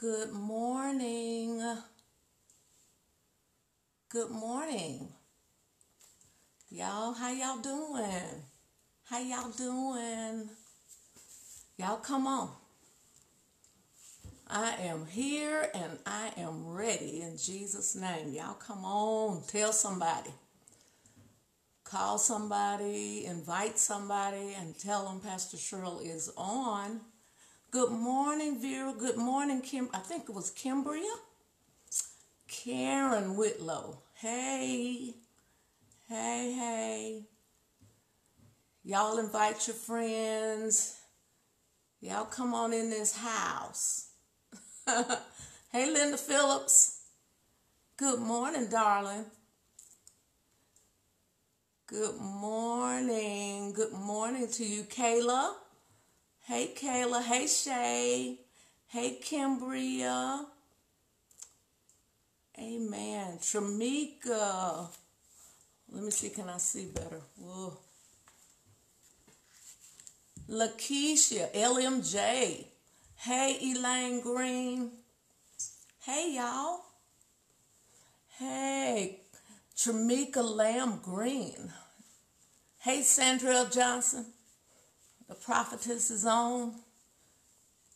Good morning. Good morning. Y'all, how y'all doing? How y'all doing? Y'all come on. I am here and I am ready in Jesus' name. Y'all come on. Tell somebody. Call somebody, invite somebody, and tell them Pastor Cheryl is on. Good morning, Vera. Good morning, Kim. I think it was Kimbria. Karen Whitlow. Hey. Hey, hey. Y'all invite your friends. Y'all come on in this house. hey, Linda Phillips. Good morning, darling. Good morning. Good morning to you, Kayla. Hey, Kayla. Hey, Shay. Hey, Kimbria. Amen. Tramika. Let me see, can I see better? Whoa. Lakeisha, LMJ. Hey, Elaine Green. Hey, y'all. Hey, Tramika Lamb Green. Hey, Sandra Johnson. The prophetess is on.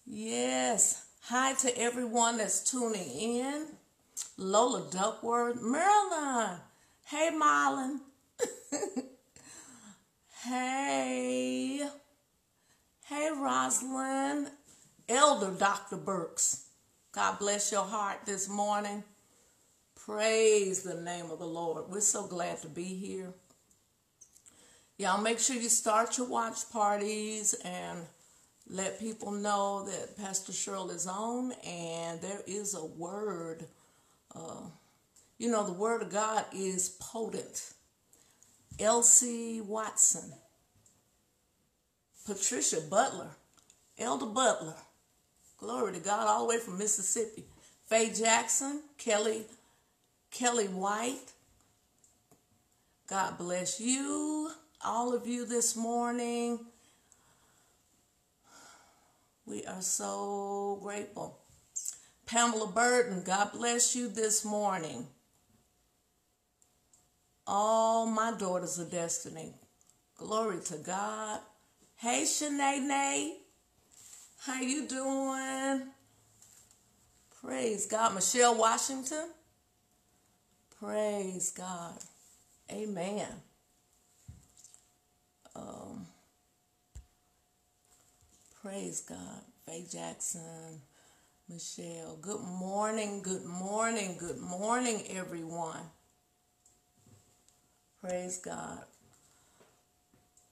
Yes. Hi to everyone that's tuning in. Lola Duckworth. Marilyn. Hey, Marlon. hey. Hey, Rosalind. Elder Dr. Burks. God bless your heart this morning. Praise the name of the Lord. We're so glad to be here. Y'all make sure you start your watch parties and let people know that Pastor Cheryl is on and there is a word. Uh, you know, the word of God is potent. Elsie Watson, Patricia Butler, Elder Butler, glory to God, all the way from Mississippi. Faye Jackson, Kelly, Kelly White. God bless you, all of you this morning. We are so grateful. Pamela Burton, God bless you this morning. All my daughters of destiny. Glory to God. Hey, Shanae, how you doing? Praise God. Michelle Washington. Praise God. Amen. Um, praise God. Faye Jackson, Michelle. Good morning, good morning, good morning, everyone. Praise God.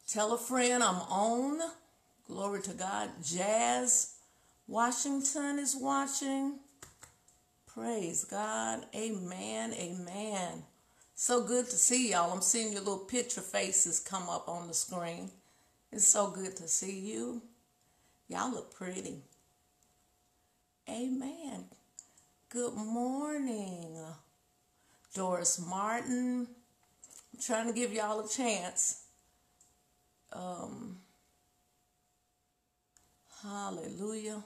Tell a friend I'm on. Glory to God. Jazz Washington is watching. Praise God. Amen. Amen. So good to see y'all. I'm seeing your little picture faces come up on the screen. It's so good to see you. Y'all look pretty. Amen. Good morning. Doris Martin. I'm trying to give y'all a chance. Um, hallelujah.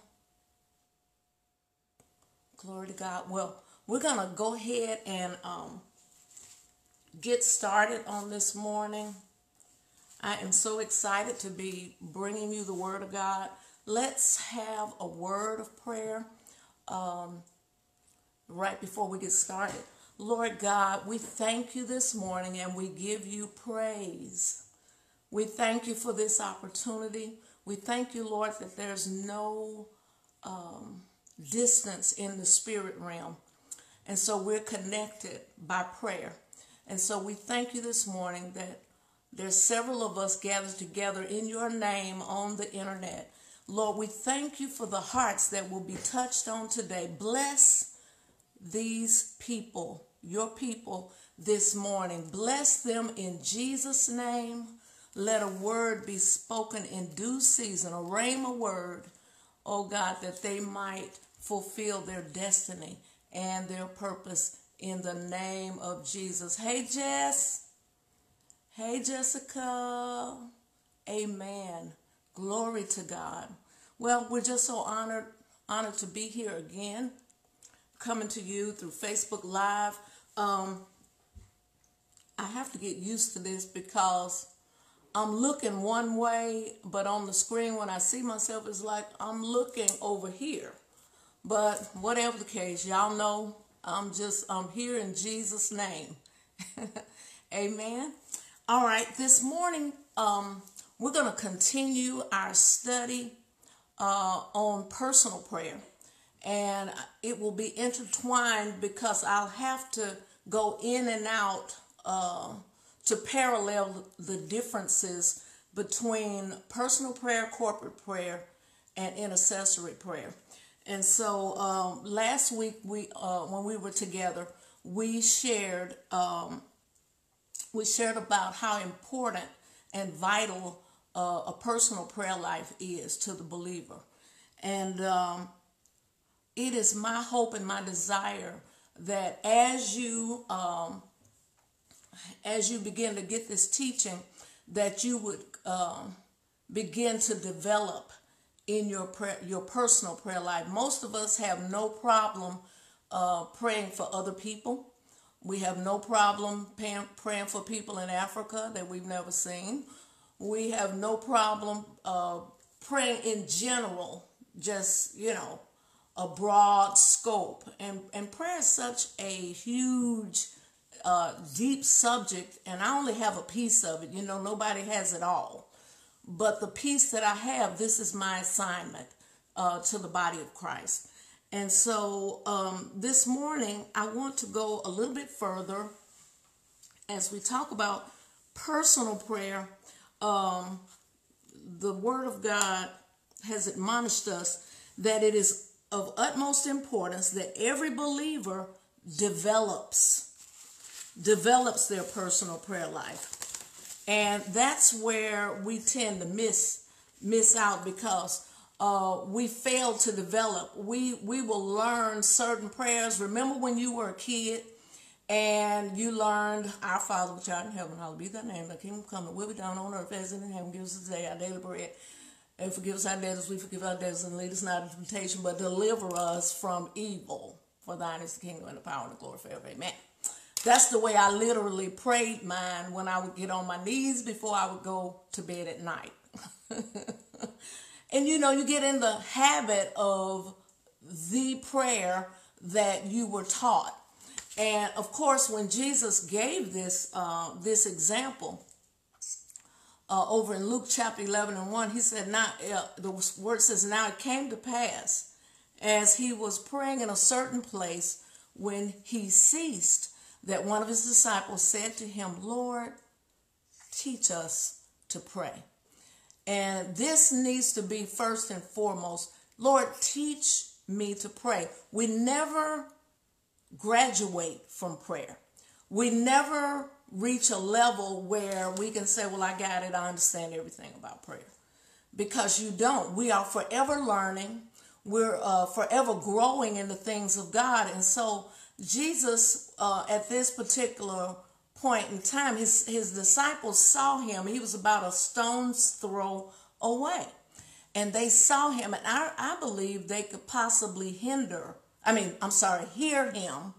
Glory to God. Well, we're going to go ahead and um, get started on this morning. I am so excited to be bringing you the Word of God. Let's have a word of prayer um, right before we get started. Lord God, we thank you this morning and we give you praise. We thank you for this opportunity. We thank you, Lord, that there's no um, distance in the spirit realm. And so we're connected by prayer. And so we thank you this morning that there's several of us gathered together in your name on the internet. Lord, we thank you for the hearts that will be touched on today. Bless these people, your people, this morning. Bless them in Jesus' name. Let a word be spoken in due season, a rhema word, oh God, that they might fulfill their destiny and their purpose in the name of Jesus. Hey, Jess. Hey, Jessica. Amen. Glory to God. Well, we're just so honored honored to be here again, coming to you through Facebook Live. Um, I have to get used to this because I'm looking one way, but on the screen when I see myself, it's like I'm looking over here. But whatever the case, y'all know I'm just I'm here in Jesus' name. Amen. All right, this morning um, we're going to continue our study uh, on personal prayer, and it will be intertwined because I'll have to go in and out uh, to parallel the differences between personal prayer, corporate prayer, and intercessory prayer. And so um, last week we uh, when we were together, we shared um, we shared about how important and vital uh, a personal prayer life is to the believer, and um, it is my hope and my desire that as you um, as you begin to get this teaching, that you would um, begin to develop in your prayer, your personal prayer life. Most of us have no problem uh, praying for other people. We have no problem praying for people in Africa that we've never seen. We have no problem uh, praying in general, just, you know, a broad scope. And, and prayer is such a huge, uh, deep subject, and I only have a piece of it. You know, nobody has it all. But the piece that I have, this is my assignment uh, to the body of Christ. And so um, this morning, I want to go a little bit further as we talk about personal prayer. Um, the Word of God has admonished us that it is of utmost importance that every believer develops develops their personal prayer life and that's where we tend to miss miss out because uh, we fail to develop. We we will learn certain prayers. Remember when you were a kid and you learned Our Father which art in heaven, hallowed be thy name, thy kingdom come, will be done on earth as in heaven. Give us our daily bread. And forgive us our debts, as we forgive our debtors, and lead us not into temptation, but deliver us from evil. For thine is the kingdom and the power and the glory forever. Amen. That's the way I literally prayed mine when I would get on my knees before I would go to bed at night. and you know, you get in the habit of the prayer that you were taught. And of course, when Jesus gave this uh, this example uh, over in Luke chapter 11 and 1, he said, Now, uh, the word says, Now it came to pass as he was praying in a certain place when he ceased that one of his disciples said to him, Lord, teach us to pray. And this needs to be first and foremost Lord, teach me to pray. We never graduate from prayer. We never reach a level where we can say, Well, I got it, I understand everything about prayer. Because you don't. We are forever learning, we're uh, forever growing in the things of God. And so Jesus, uh, at this particular point in time, his, his disciples saw him. He was about a stone's throw away. And they saw him, and I, I believe they could possibly hinder, I mean, I'm sorry, hear him.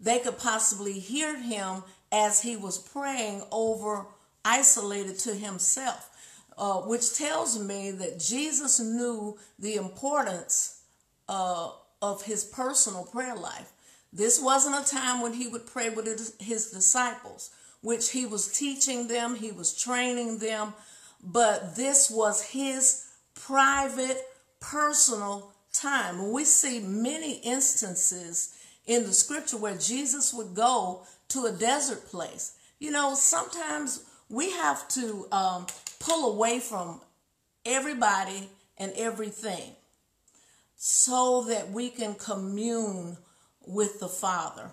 They could possibly hear him as he was praying over, isolated to himself, uh, which tells me that Jesus knew the importance uh, of his personal prayer life. This wasn't a time when he would pray with his disciples, which he was teaching them, he was training them, but this was his private, personal time. We see many instances in the scripture where Jesus would go to a desert place. You know, sometimes we have to um, pull away from everybody and everything so that we can commune with the Father.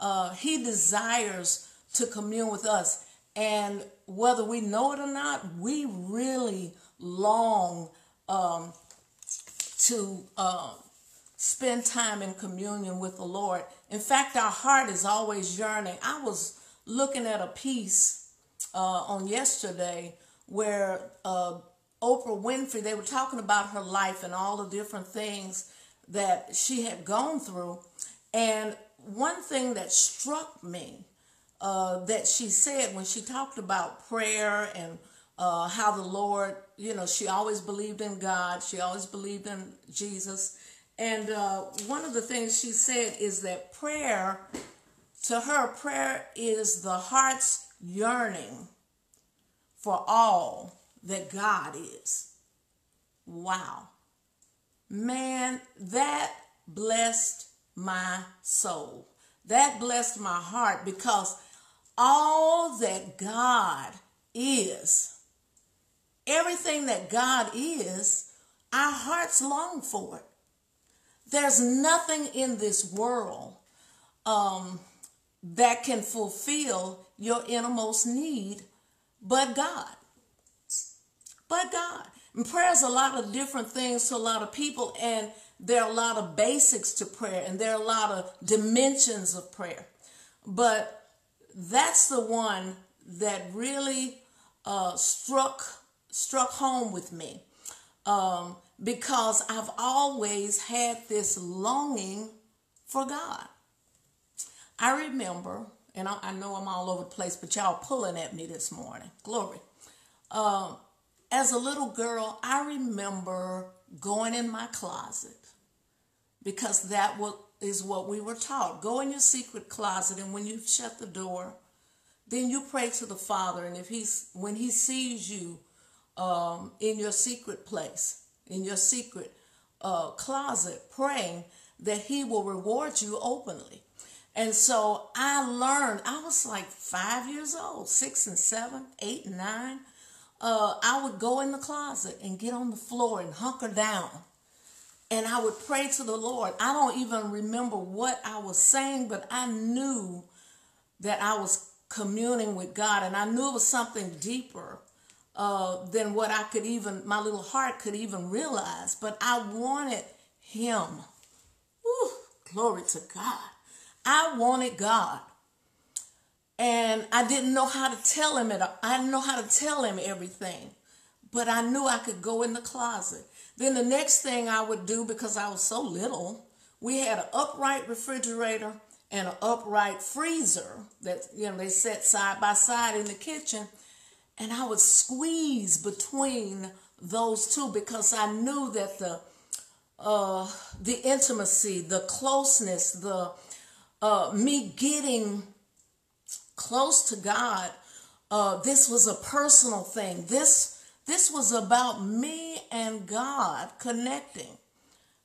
Uh, he desires to commune with us. And whether we know it or not, we really long um, to uh, spend time in communion with the Lord. In fact, our heart is always yearning. I was looking at a piece uh, on yesterday where uh, Oprah Winfrey, they were talking about her life and all the different things that she had gone through. And one thing that struck me uh, that she said when she talked about prayer and uh, how the Lord, you know, she always believed in God, she always believed in Jesus. And uh, one of the things she said is that prayer, to her, prayer is the heart's yearning for all that God is. Wow. Man, that blessed my soul. That blessed my heart because all that God is, everything that God is, our hearts long for it. There's nothing in this world um, that can fulfill your innermost need but God. But God. And prayer is a lot of different things to a lot of people, and there are a lot of basics to prayer, and there are a lot of dimensions of prayer. But that's the one that really uh, struck struck home with me um, because I've always had this longing for God. I remember, and I, I, know I'm all over the place, but y'all pulling at me this morning. Glory. Um, as a little girl, I remember going in my closet because that is what we were taught. Go in your secret closet, and when you shut the door, then you pray to the Father. And if he's when He sees you um, in your secret place, in your secret uh, closet, praying that He will reward you openly. And so I learned. I was like five years old, six and seven, eight and nine. Uh, I would go in the closet and get on the floor and hunker down and I would pray to the Lord. I don't even remember what I was saying, but I knew that I was communing with God, and I knew it was something deeper uh, than what I could even, my little heart could even realize. But I wanted Him. Whew, glory to God. I wanted God. And I didn't know how to tell him it. I didn't know how to tell him everything. But I knew I could go in the closet then the next thing I would do, because I was so little, we had an upright refrigerator and an upright freezer that you know they set side by side in the kitchen, and I would squeeze between those two because I knew that the uh, the intimacy, the closeness, the uh, me getting close to God, uh, this was a personal thing. This this was about me and God connecting.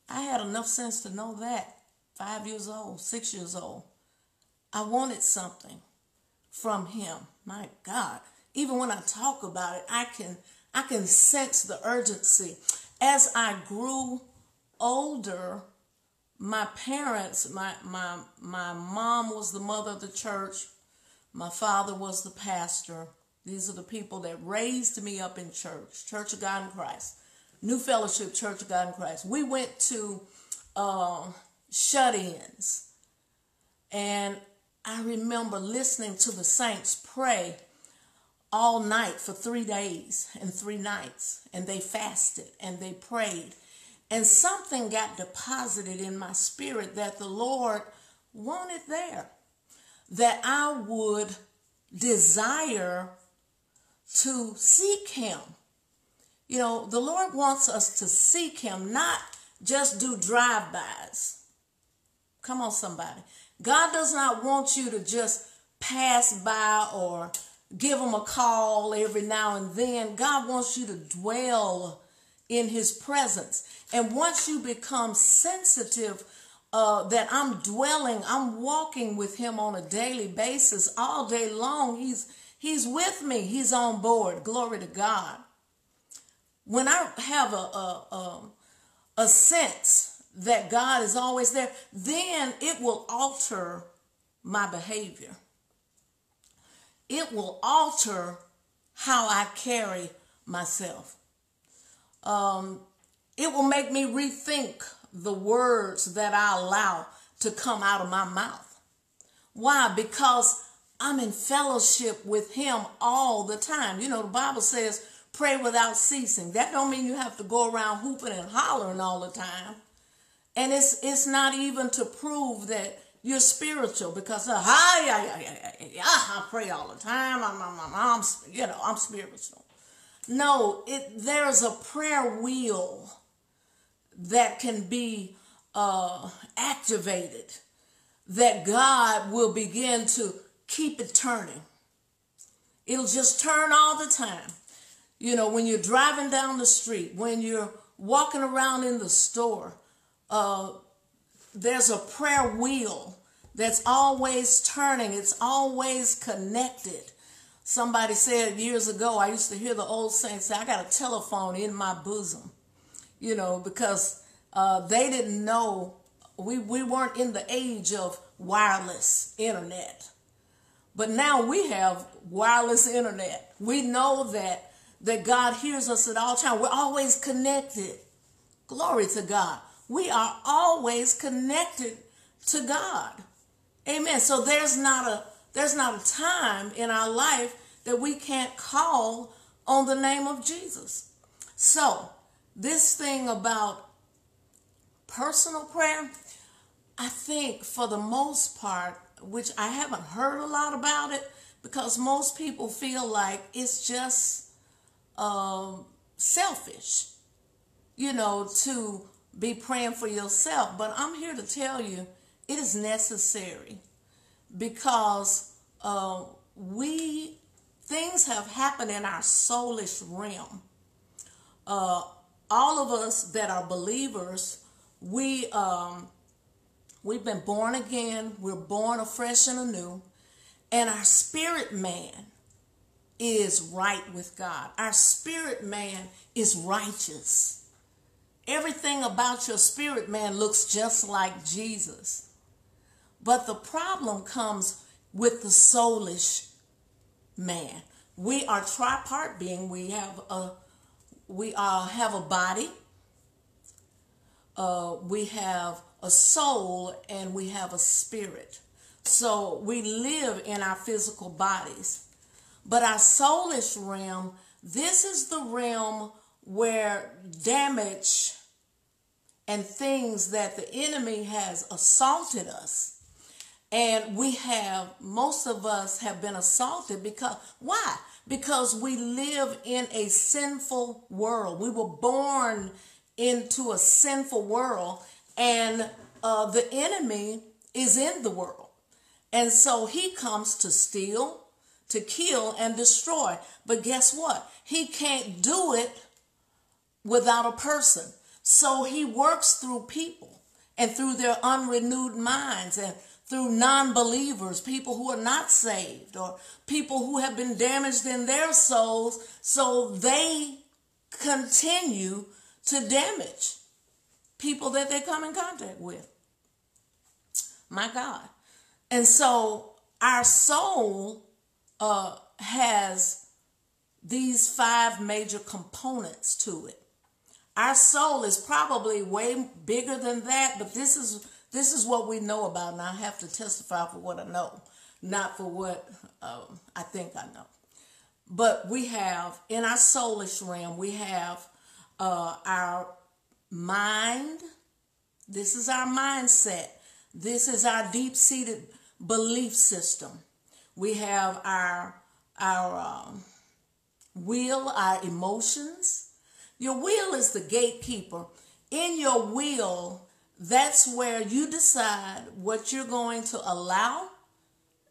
I had enough sense to know that. Five years old, six years old. I wanted something from him. My God. Even when I talk about it, I can I can sense the urgency. As I grew older, my parents, my my my mom was the mother of the church, my father was the pastor. These are the people that raised me up in church, Church of God in Christ, New Fellowship Church of God in Christ. We went to uh, shut ins. And I remember listening to the saints pray all night for three days and three nights. And they fasted and they prayed. And something got deposited in my spirit that the Lord wanted there. That I would desire to seek Him. You know, the Lord wants us to seek Him, not just do drive bys. Come on, somebody. God does not want you to just pass by or give Him a call every now and then. God wants you to dwell in His presence. And once you become sensitive, uh, that I'm dwelling, I'm walking with Him on a daily basis, all day long. He's He's with me. He's on board. Glory to God. When I have a, a, a, a sense that God is always there, then it will alter my behavior. It will alter how I carry myself. Um, it will make me rethink the words that I allow to come out of my mouth. Why? Because I'm in fellowship with him all the time. You know, the Bible says pray without ceasing. That don't mean you have to go around hooping and hollering all the time. And it's it's not even to prove that you're spiritual because uh, hi, yeah, yeah, yeah, I pray all the time. I'm, I'm, I'm, I'm, you know, I'm spiritual. No, it there's a prayer wheel that can be uh, activated that God will begin to keep it turning. It'll just turn all the time. You know, when you're driving down the street, when you're walking around in the store, uh, there's a prayer wheel that's always turning, it's always connected. Somebody said years ago, I used to hear the old saints say, I got a telephone in my bosom, you know, because uh, they didn't know, we, we weren't in the age of wireless internet. But now we have wireless internet. We know that that God hears us at all times. We're always connected. Glory to God. We are always connected to God. Amen. So there's not a there's not a time in our life that we can't call on the name of Jesus. So, this thing about personal prayer, I think for the most part, which I haven't heard a lot about it because most people feel like it's just um, selfish, you know, to be praying for yourself. But I'm here to tell you it is necessary because uh, we things have happened in our soulish realm. Uh, all of us that are believers, we um, we've been born again. We're born afresh and anew, and our spirit man is right with God. Our spirit man is righteous. Everything about your spirit man looks just like Jesus. But the problem comes with the soulish man. We are tripart being. We have a we uh, have a body. Uh, we have a soul and we have a spirit. So we live in our physical bodies. But our soulish realm, this is the realm where damage and things that the enemy has assaulted us. And we have, most of us have been assaulted because, why? Because we live in a sinful world. We were born into a sinful world, and uh, the enemy is in the world. And so he comes to steal, to kill and destroy. But guess what? He can't do it without a person. So he works through people and through their unrenewed minds and through non believers, people who are not saved, or people who have been damaged in their souls, so they continue to damage people that they come in contact with. My God. And so our soul uh, has these five major components to it. Our soul is probably way bigger than that, but this is this is what we know about, and I have to testify for what I know, not for what um, I think I know. But we have in our soulish realm, we have uh, our mind. This is our mindset. This is our deep seated belief system. We have our our um, will, our emotions. Your will is the gatekeeper. In your will, that's where you decide what you're going to allow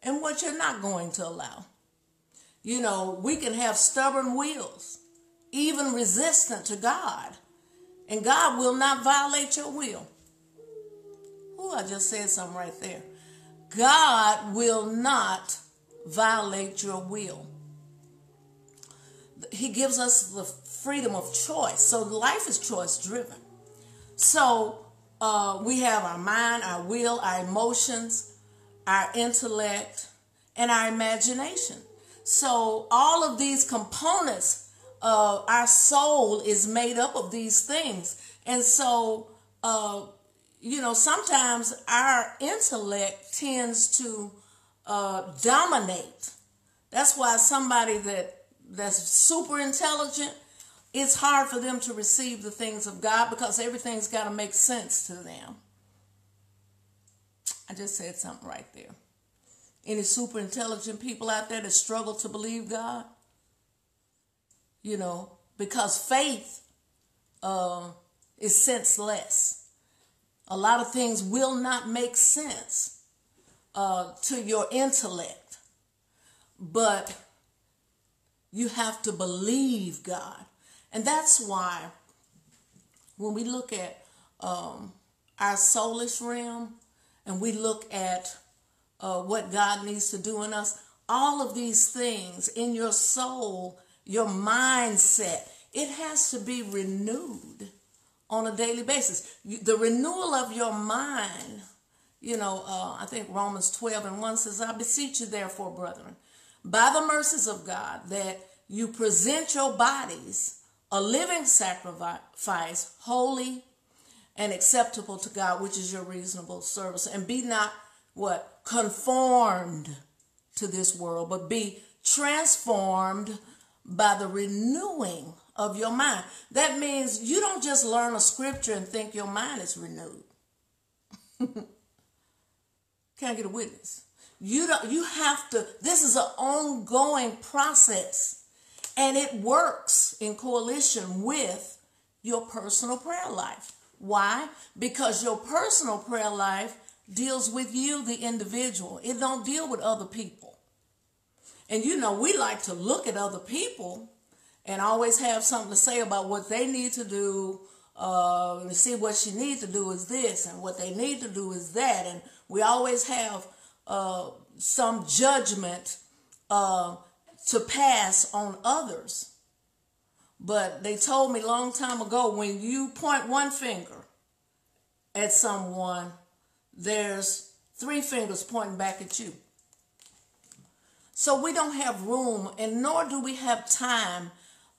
and what you're not going to allow. You know, we can have stubborn wills, even resistant to God, and God will not violate your will. Oh, I just said something right there. God will not violate your will. He gives us the freedom of choice. So life is choice driven. So uh, we have our mind, our will, our emotions, our intellect, and our imagination. So all of these components of our soul is made up of these things. And so uh, you know, sometimes our intellect tends to uh, dominate. That's why somebody that that's super intelligent, it's hard for them to receive the things of God because everything's got to make sense to them. I just said something right there. Any super intelligent people out there that struggle to believe God? You know, because faith uh, is senseless. A lot of things will not make sense uh, to your intellect, but you have to believe God. And that's why when we look at um, our soulish realm and we look at uh, what God needs to do in us, all of these things in your soul, your mindset, it has to be renewed on a daily basis. The renewal of your mind, you know, uh, I think Romans 12 and 1 says, I beseech you, therefore, brethren, by the mercies of God, that you present your bodies a living sacrifice, holy and acceptable to God, which is your reasonable service. And be not what? Conformed to this world, but be transformed by the renewing of your mind. That means you don't just learn a scripture and think your mind is renewed. Can I get a witness? You don't you have to this is an ongoing process and it works in coalition with your personal prayer life. Why? Because your personal prayer life deals with you, the individual. It don't deal with other people. And you know, we like to look at other people and always have something to say about what they need to do. Uh, and see what she needs to do is this, and what they need to do is that, and we always have uh, some judgment uh, to pass on others. But they told me long time ago when you point one finger at someone, there's three fingers pointing back at you. So we don't have room, and nor do we have time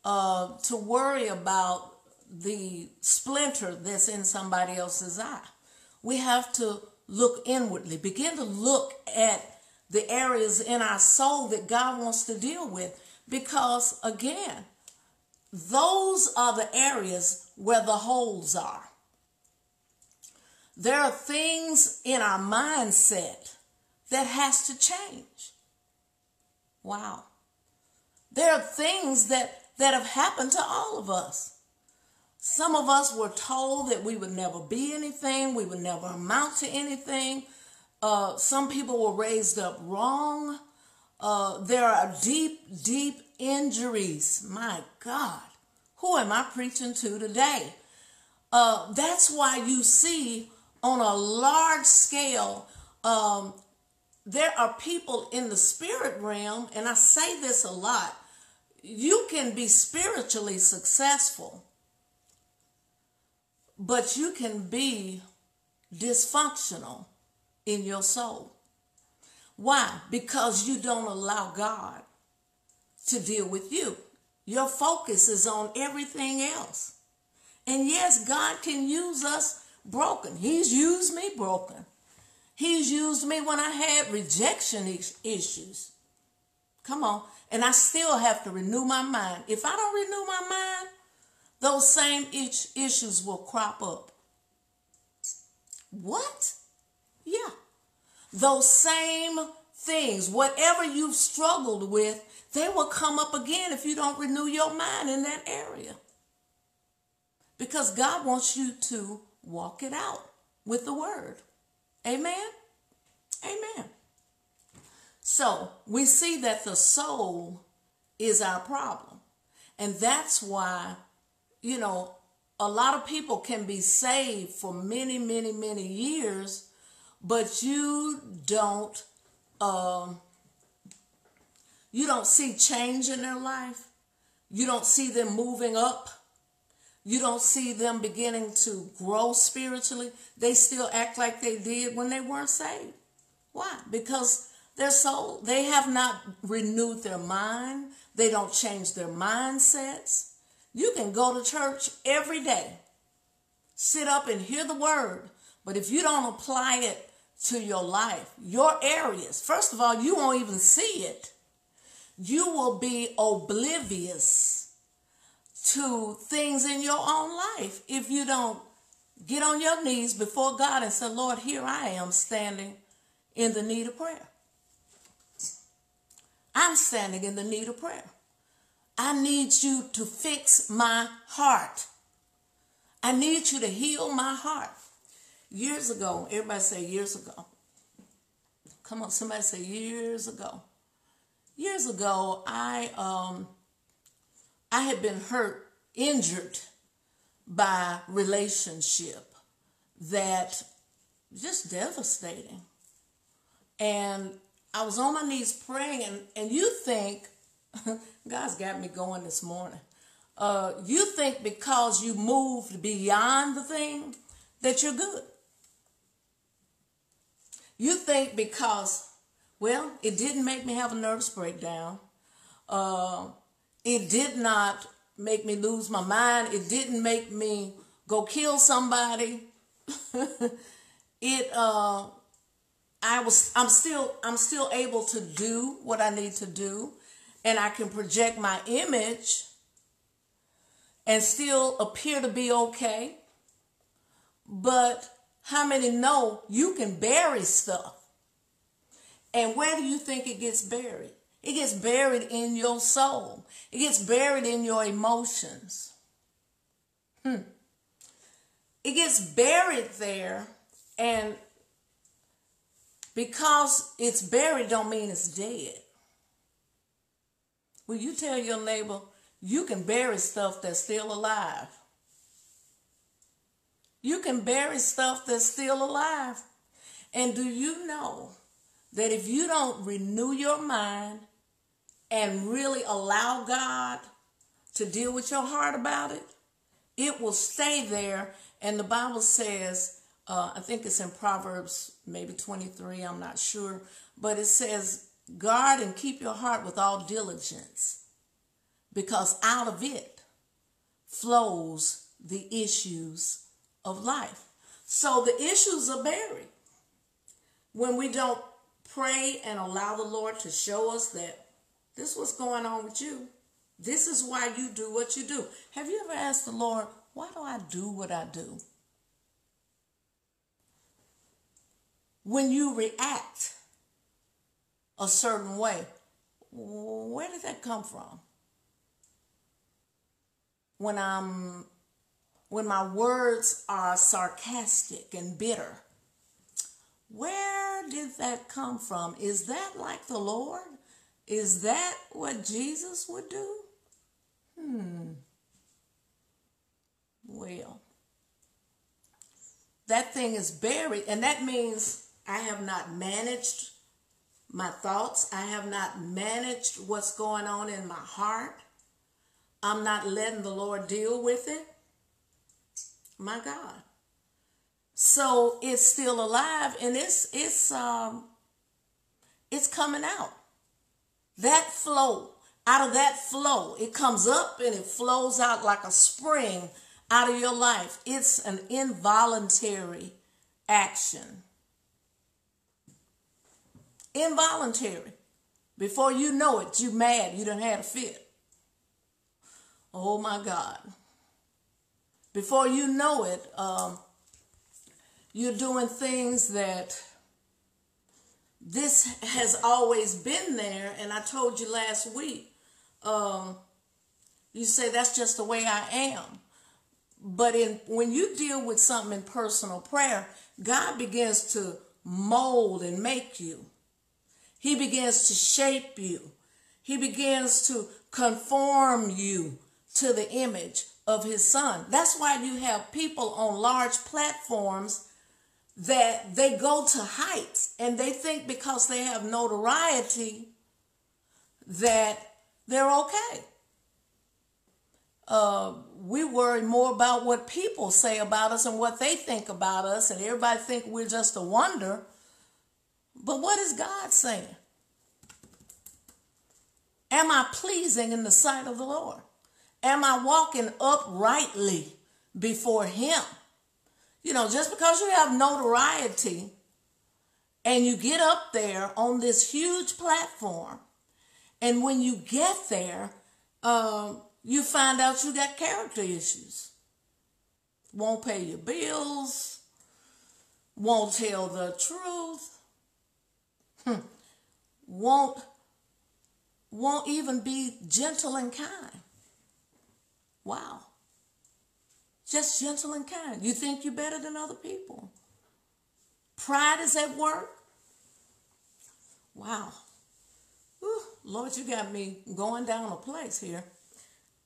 uh, to worry about the splinter that's in somebody else's eye. We have to look inwardly, begin to look at the areas in our soul that God wants to deal with. Because again, those are the areas where the holes are. There are things in our mindset that has to change. Wow. There are things that, that have happened to all of us. Some of us were told that we would never be anything, we would never amount to anything. Uh, some people were raised up wrong. Uh, there are deep, deep injuries. My God, who am I preaching to today? Uh, that's why you see on a large scale, um, there are people in the spirit realm, and I say this a lot. You can be spiritually successful, but you can be dysfunctional in your soul. Why? Because you don't allow God to deal with you. Your focus is on everything else. And yes, God can use us broken. He's used me broken. He's used me when I had rejection issues. Come on. And I still have to renew my mind. If I don't renew my mind, those same issues will crop up. What? Yeah. Those same things, whatever you've struggled with, they will come up again if you don't renew your mind in that area. Because God wants you to walk it out with the word. Amen? Amen. So we see that the soul is our problem. And that's why, you know, a lot of people can be saved for many, many, many years, but you don't um, you don't see change in their life. You don't see them moving up. You don't see them beginning to grow spiritually. They still act like they did when they weren't saved. Why? Because their soul, they have not renewed their mind. They don't change their mindsets. You can go to church every day, sit up and hear the word, but if you don't apply it to your life, your areas, first of all, you won't even see it. You will be oblivious to things in your own life if you don't get on your knees before God and say, Lord, here I am standing in the need of prayer. I'm standing in the need of prayer. I need you to fix my heart. I need you to heal my heart. Years ago, everybody say years ago. Come on, somebody say years ago. Years ago, I um I had been hurt, injured by relationship that just devastating. And I was on my knees praying, and, and you think, God's got me going this morning. Uh, you think because you moved beyond the thing that you're good. You think because, well, it didn't make me have a nervous breakdown. Uh, it did not make me lose my mind. It didn't make me go kill somebody. it uh I was I'm still I'm still able to do what I need to do and I can project my image and still appear to be okay. But how many know you can bury stuff? And where do you think it gets buried? It gets buried in your soul. It gets buried in your emotions. Hmm. It gets buried there and because it's buried don't mean it's dead. Will you tell your neighbor you can bury stuff that's still alive? You can bury stuff that's still alive. And do you know that if you don't renew your mind and really allow God to deal with your heart about it, it will stay there. And the Bible says uh, I think it's in Proverbs maybe 23, I'm not sure, but it says, guard and keep your heart with all diligence because out of it flows the issues of life. So the issues are buried. When we don't pray and allow the Lord to show us that this is what's going on with you, this is why you do what you do. Have you ever asked the Lord, why do I do what I do? when you react a certain way, where did that come from? When I'm when my words are sarcastic and bitter, where did that come from? Is that like the Lord? Is that what Jesus would do? Hmm. Well, that thing is buried, and that means I have not managed my thoughts. I have not managed what's going on in my heart. I'm not letting the Lord deal with it. My God. So it's still alive and it's it's um it's coming out. That flow, out of that flow, it comes up and it flows out like a spring out of your life. It's an involuntary action involuntary. Before you know it, you mad, you done had a fit. Oh my God. Before you know it, um, you're doing things that this has always been there. And I told you last week, um, you say that's just the way I am. But in when you deal with something in personal prayer, God begins to mold and make you. He begins to shape you. He begins to conform you to the image of his son. That's why you have people on large platforms that they go to heights and they think because they have notoriety that they're okay. Uh, we worry more about what people say about us and what they think about us, and everybody think we're just a wonder but what is God saying? Am I pleasing in the sight of the Lord? Am I walking uprightly before Him? You know, just because you have notoriety and you get up there on this huge platform, and when you get there, um, you find out you got character issues. Won't pay your bills, won't tell the truth, hmm. won't won't even be gentle and kind. Wow. Just gentle and kind. You think you're better than other people. Pride is at work. Wow. Whew. Lord, you got me going down a place here.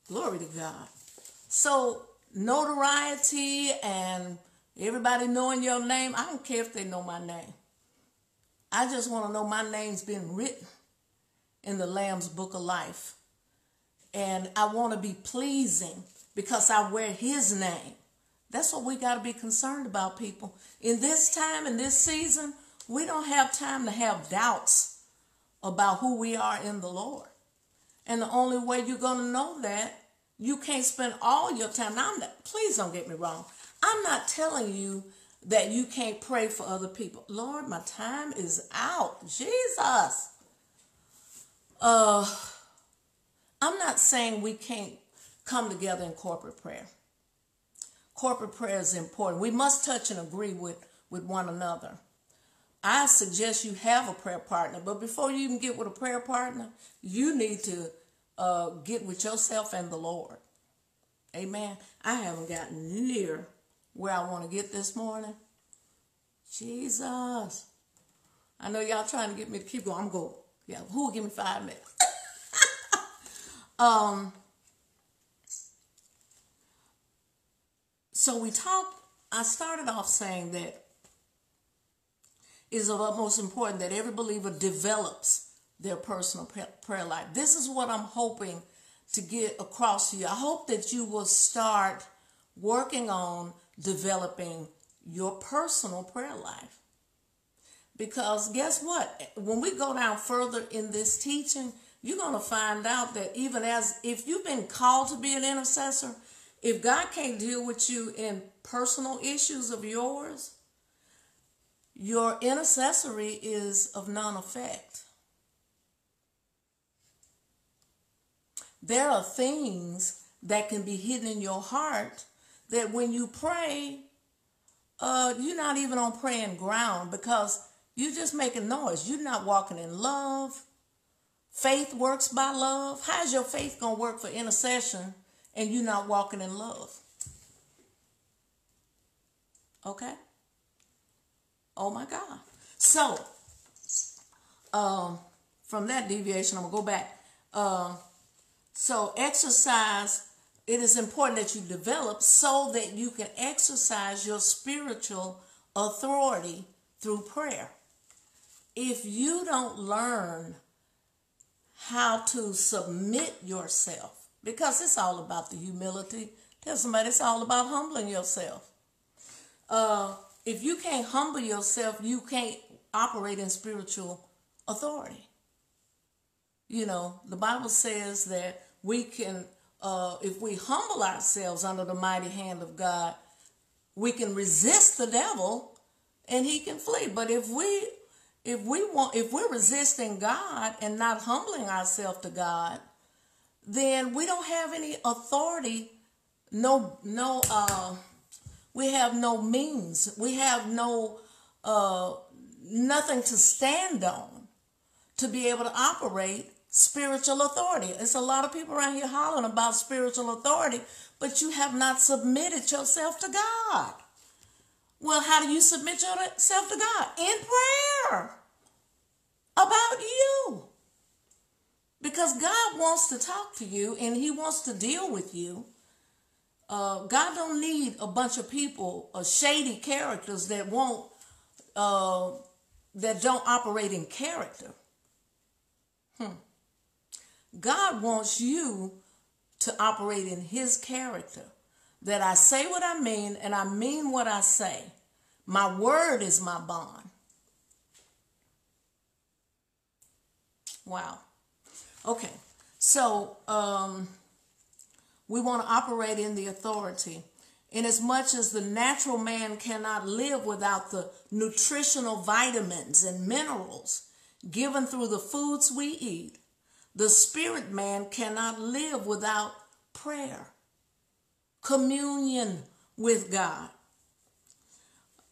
Glory to God. So, notoriety and everybody knowing your name, I don't care if they know my name. I just want to know my name's been written in the Lamb's Book of Life. And I want to be pleasing because I wear his name. That's what we got to be concerned about, people. In this time, in this season, we don't have time to have doubts about who we are in the Lord. And the only way you're going to know that, you can't spend all your time. Now, not, please don't get me wrong. I'm not telling you that you can't pray for other people. Lord, my time is out. Jesus. Uh, I'm not saying we can't come together in corporate prayer. Corporate prayer is important. We must touch and agree with, with one another. I suggest you have a prayer partner, but before you even get with a prayer partner, you need to uh, get with yourself and the Lord. Amen. I haven't gotten near where I want to get this morning. Jesus. I know y'all trying to get me to keep going. I'm going. Yeah, who will give me five minutes? um, so we talked, I started off saying that it is of utmost important that every believer develops their personal prayer life. This is what I'm hoping to get across to you. I hope that you will start working on developing your personal prayer life. Because guess what? When we go down further in this teaching, you're going to find out that even as if you've been called to be an intercessor, if God can't deal with you in personal issues of yours, your intercessory is of none effect. There are things that can be hidden in your heart that when you pray, uh, you're not even on praying ground because you're just making noise. You're not walking in love. Faith works by love. How's your faith going to work for intercession and you're not walking in love? Okay? Oh my God. So, um, from that deviation, I'm going to go back. Uh, so, exercise, it is important that you develop so that you can exercise your spiritual authority through prayer if you don't learn how to submit yourself, because it's all about the humility, tell somebody it's all about humbling yourself. Uh, if you can't humble yourself, you can't operate in spiritual authority. You know, the Bible says that we can, uh, if we humble ourselves under the mighty hand of God, we can resist the devil and he can flee. But if we if we want if we're resisting God and not humbling ourselves to God, then we don't have any authority, no no uh we have no means. We have no uh nothing to stand on to be able to operate spiritual authority. It's a lot of people around here hollering about spiritual authority, but you have not submitted yourself to God. Well, how do you submit yourself to God? In prayer about you. Because God wants to talk to you and he wants to deal with you. Uh, God don't need a bunch of people, uh, shady characters that won't, uh, that don't operate in character. Hmm. God wants you to operate in his character that I say what I mean and I mean what I say. My word is my bond. Wow. Okay. So um, we want to operate in the authority. In as much as the natural man cannot live without the nutritional vitamins and minerals given through the foods we eat, the spirit man cannot live without prayer, communion with God,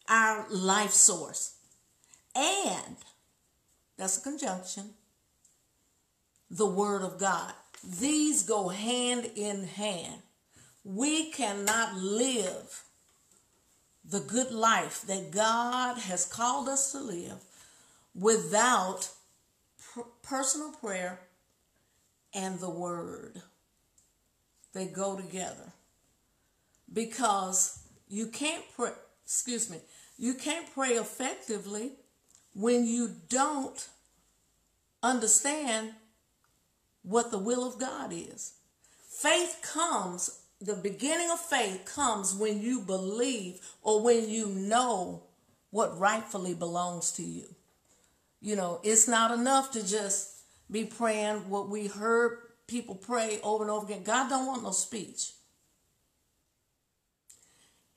our life source. And that's a conjunction, the Word of God. These go hand in hand. We cannot live the good life that God has called us to live without personal prayer and the Word. They go together because you can't pray, excuse me, you can't pray effectively when you don't understand what the will of God is. Faith comes, the beginning of faith comes when you believe or when you know what rightfully belongs to you. You know, it's not enough to just be praying what we heard people pray over and over again. God don't want no speech.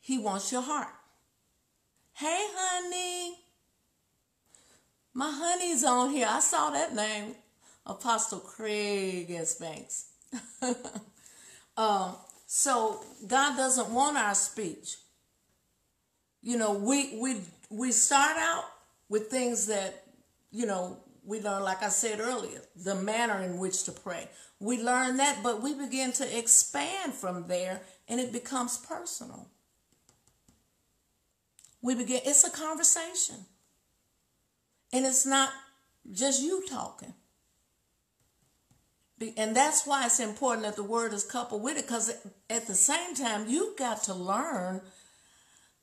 He wants your heart. Hey, honey. My honey's on here. I saw that name. Apostle Craig S. Banks. um, so God doesn't want our speech. You know, we we we start out with things that, you know, we learn, like I said earlier, the manner in which to pray. We learn that, but we begin to expand from there and it becomes personal. We begin, it's a conversation. And it's not just you talking. And that's why it's important that the word is coupled with it because at the same time, you've got to learn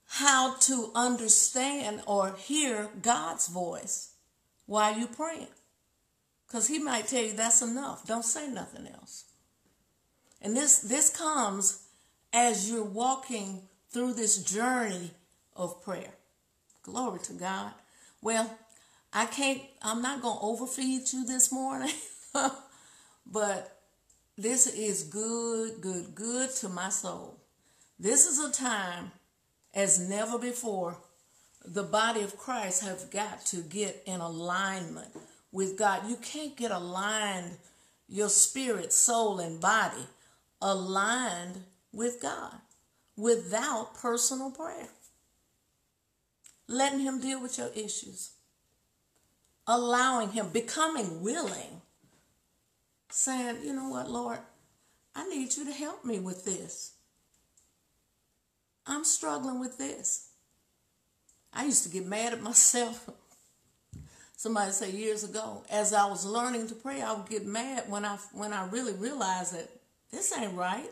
how to understand or hear God's voice while you're praying. Because he might tell you that's enough. Don't say nothing else. And this this comes as you're walking through this journey of prayer. Glory to God. Well, I can't I'm not going to overfeed you this morning. But this is good, good, good to my soul. This is a time as never before. The body of Christ have got to get in alignment with God. You can't get aligned, your spirit, soul, and body aligned with God without personal prayer. Letting Him deal with your issues, allowing Him, becoming willing saying, you know what, Lord, I need you to help me with this. I'm struggling with this. I used to get mad at myself. Somebody said years ago, as I was learning to pray, I would get mad when I when I really realized that this ain't right.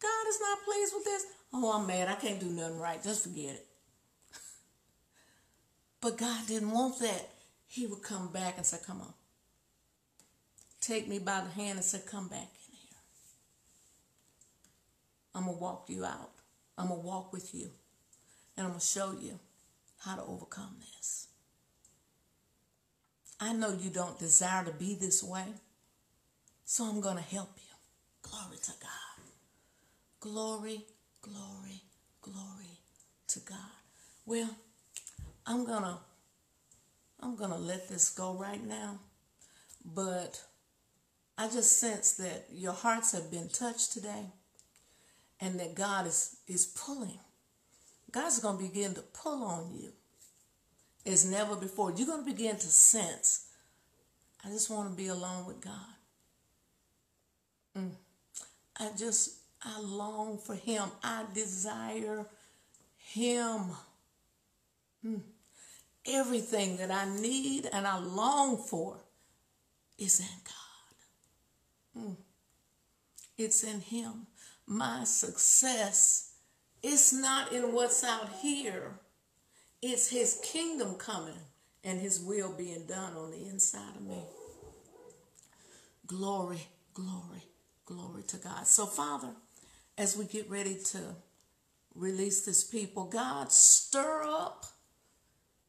God is not pleased with this. Oh, I'm mad. I can't do nothing right. Just forget it. but God didn't want that. He would come back and say, Come on take me by the hand and say, Come back in here. I'm going to walk you out. I'm going to walk with you. And I'm going to show you how to overcome this. I know you don't desire to be this way, so I'm going to help you. Glory to God. Glory, glory, glory to God. Well, I'm going to I'm going to let this go right now. But I just sense that your hearts have been touched today and that God is, is pulling. God's going to begin to pull on you as never before. You're going to begin to sense, I just want to be alone with God. Mm. I just, I long for Him. I desire Him. Mm. Everything that I need and I long for is in God. Mm. It's in Him. My success is not in what's out here. It's His kingdom coming and His will being done on the inside of me. Glory, glory, glory to God. So, Father, as we get ready to release this people, God, stir up,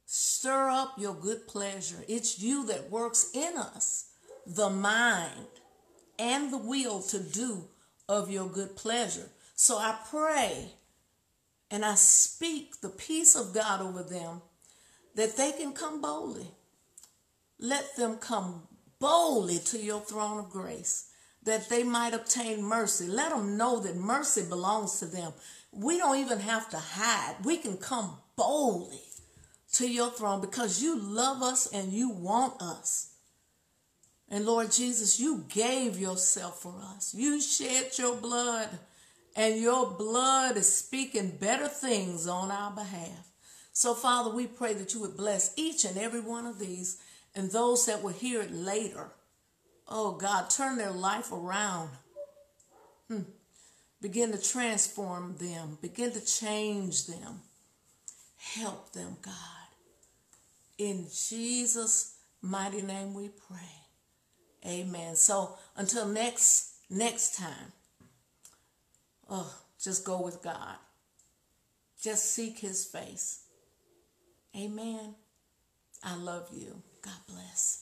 stir up your good pleasure. It's you that works in us, the mind and the will to do of your good pleasure. So I pray and I speak the peace of God over them that they can come boldly. Let them come boldly to your throne of grace that they might obtain mercy. Let them know that mercy belongs to them. We don't even have to hide. We can come boldly to your throne because you love us and you want us. And Lord Jesus, you gave yourself for us. You shed your blood, and your blood is speaking better things on our behalf. So, Father, we pray that you would bless each and every one of these and those that will hear it later. Oh, God, turn their life around. Hmm. Begin to transform them, begin to change them. Help them, God. In Jesus' mighty name we pray. Amen. So until next next time, oh, just go with God. Just seek his face. Amen. I love you. God bless.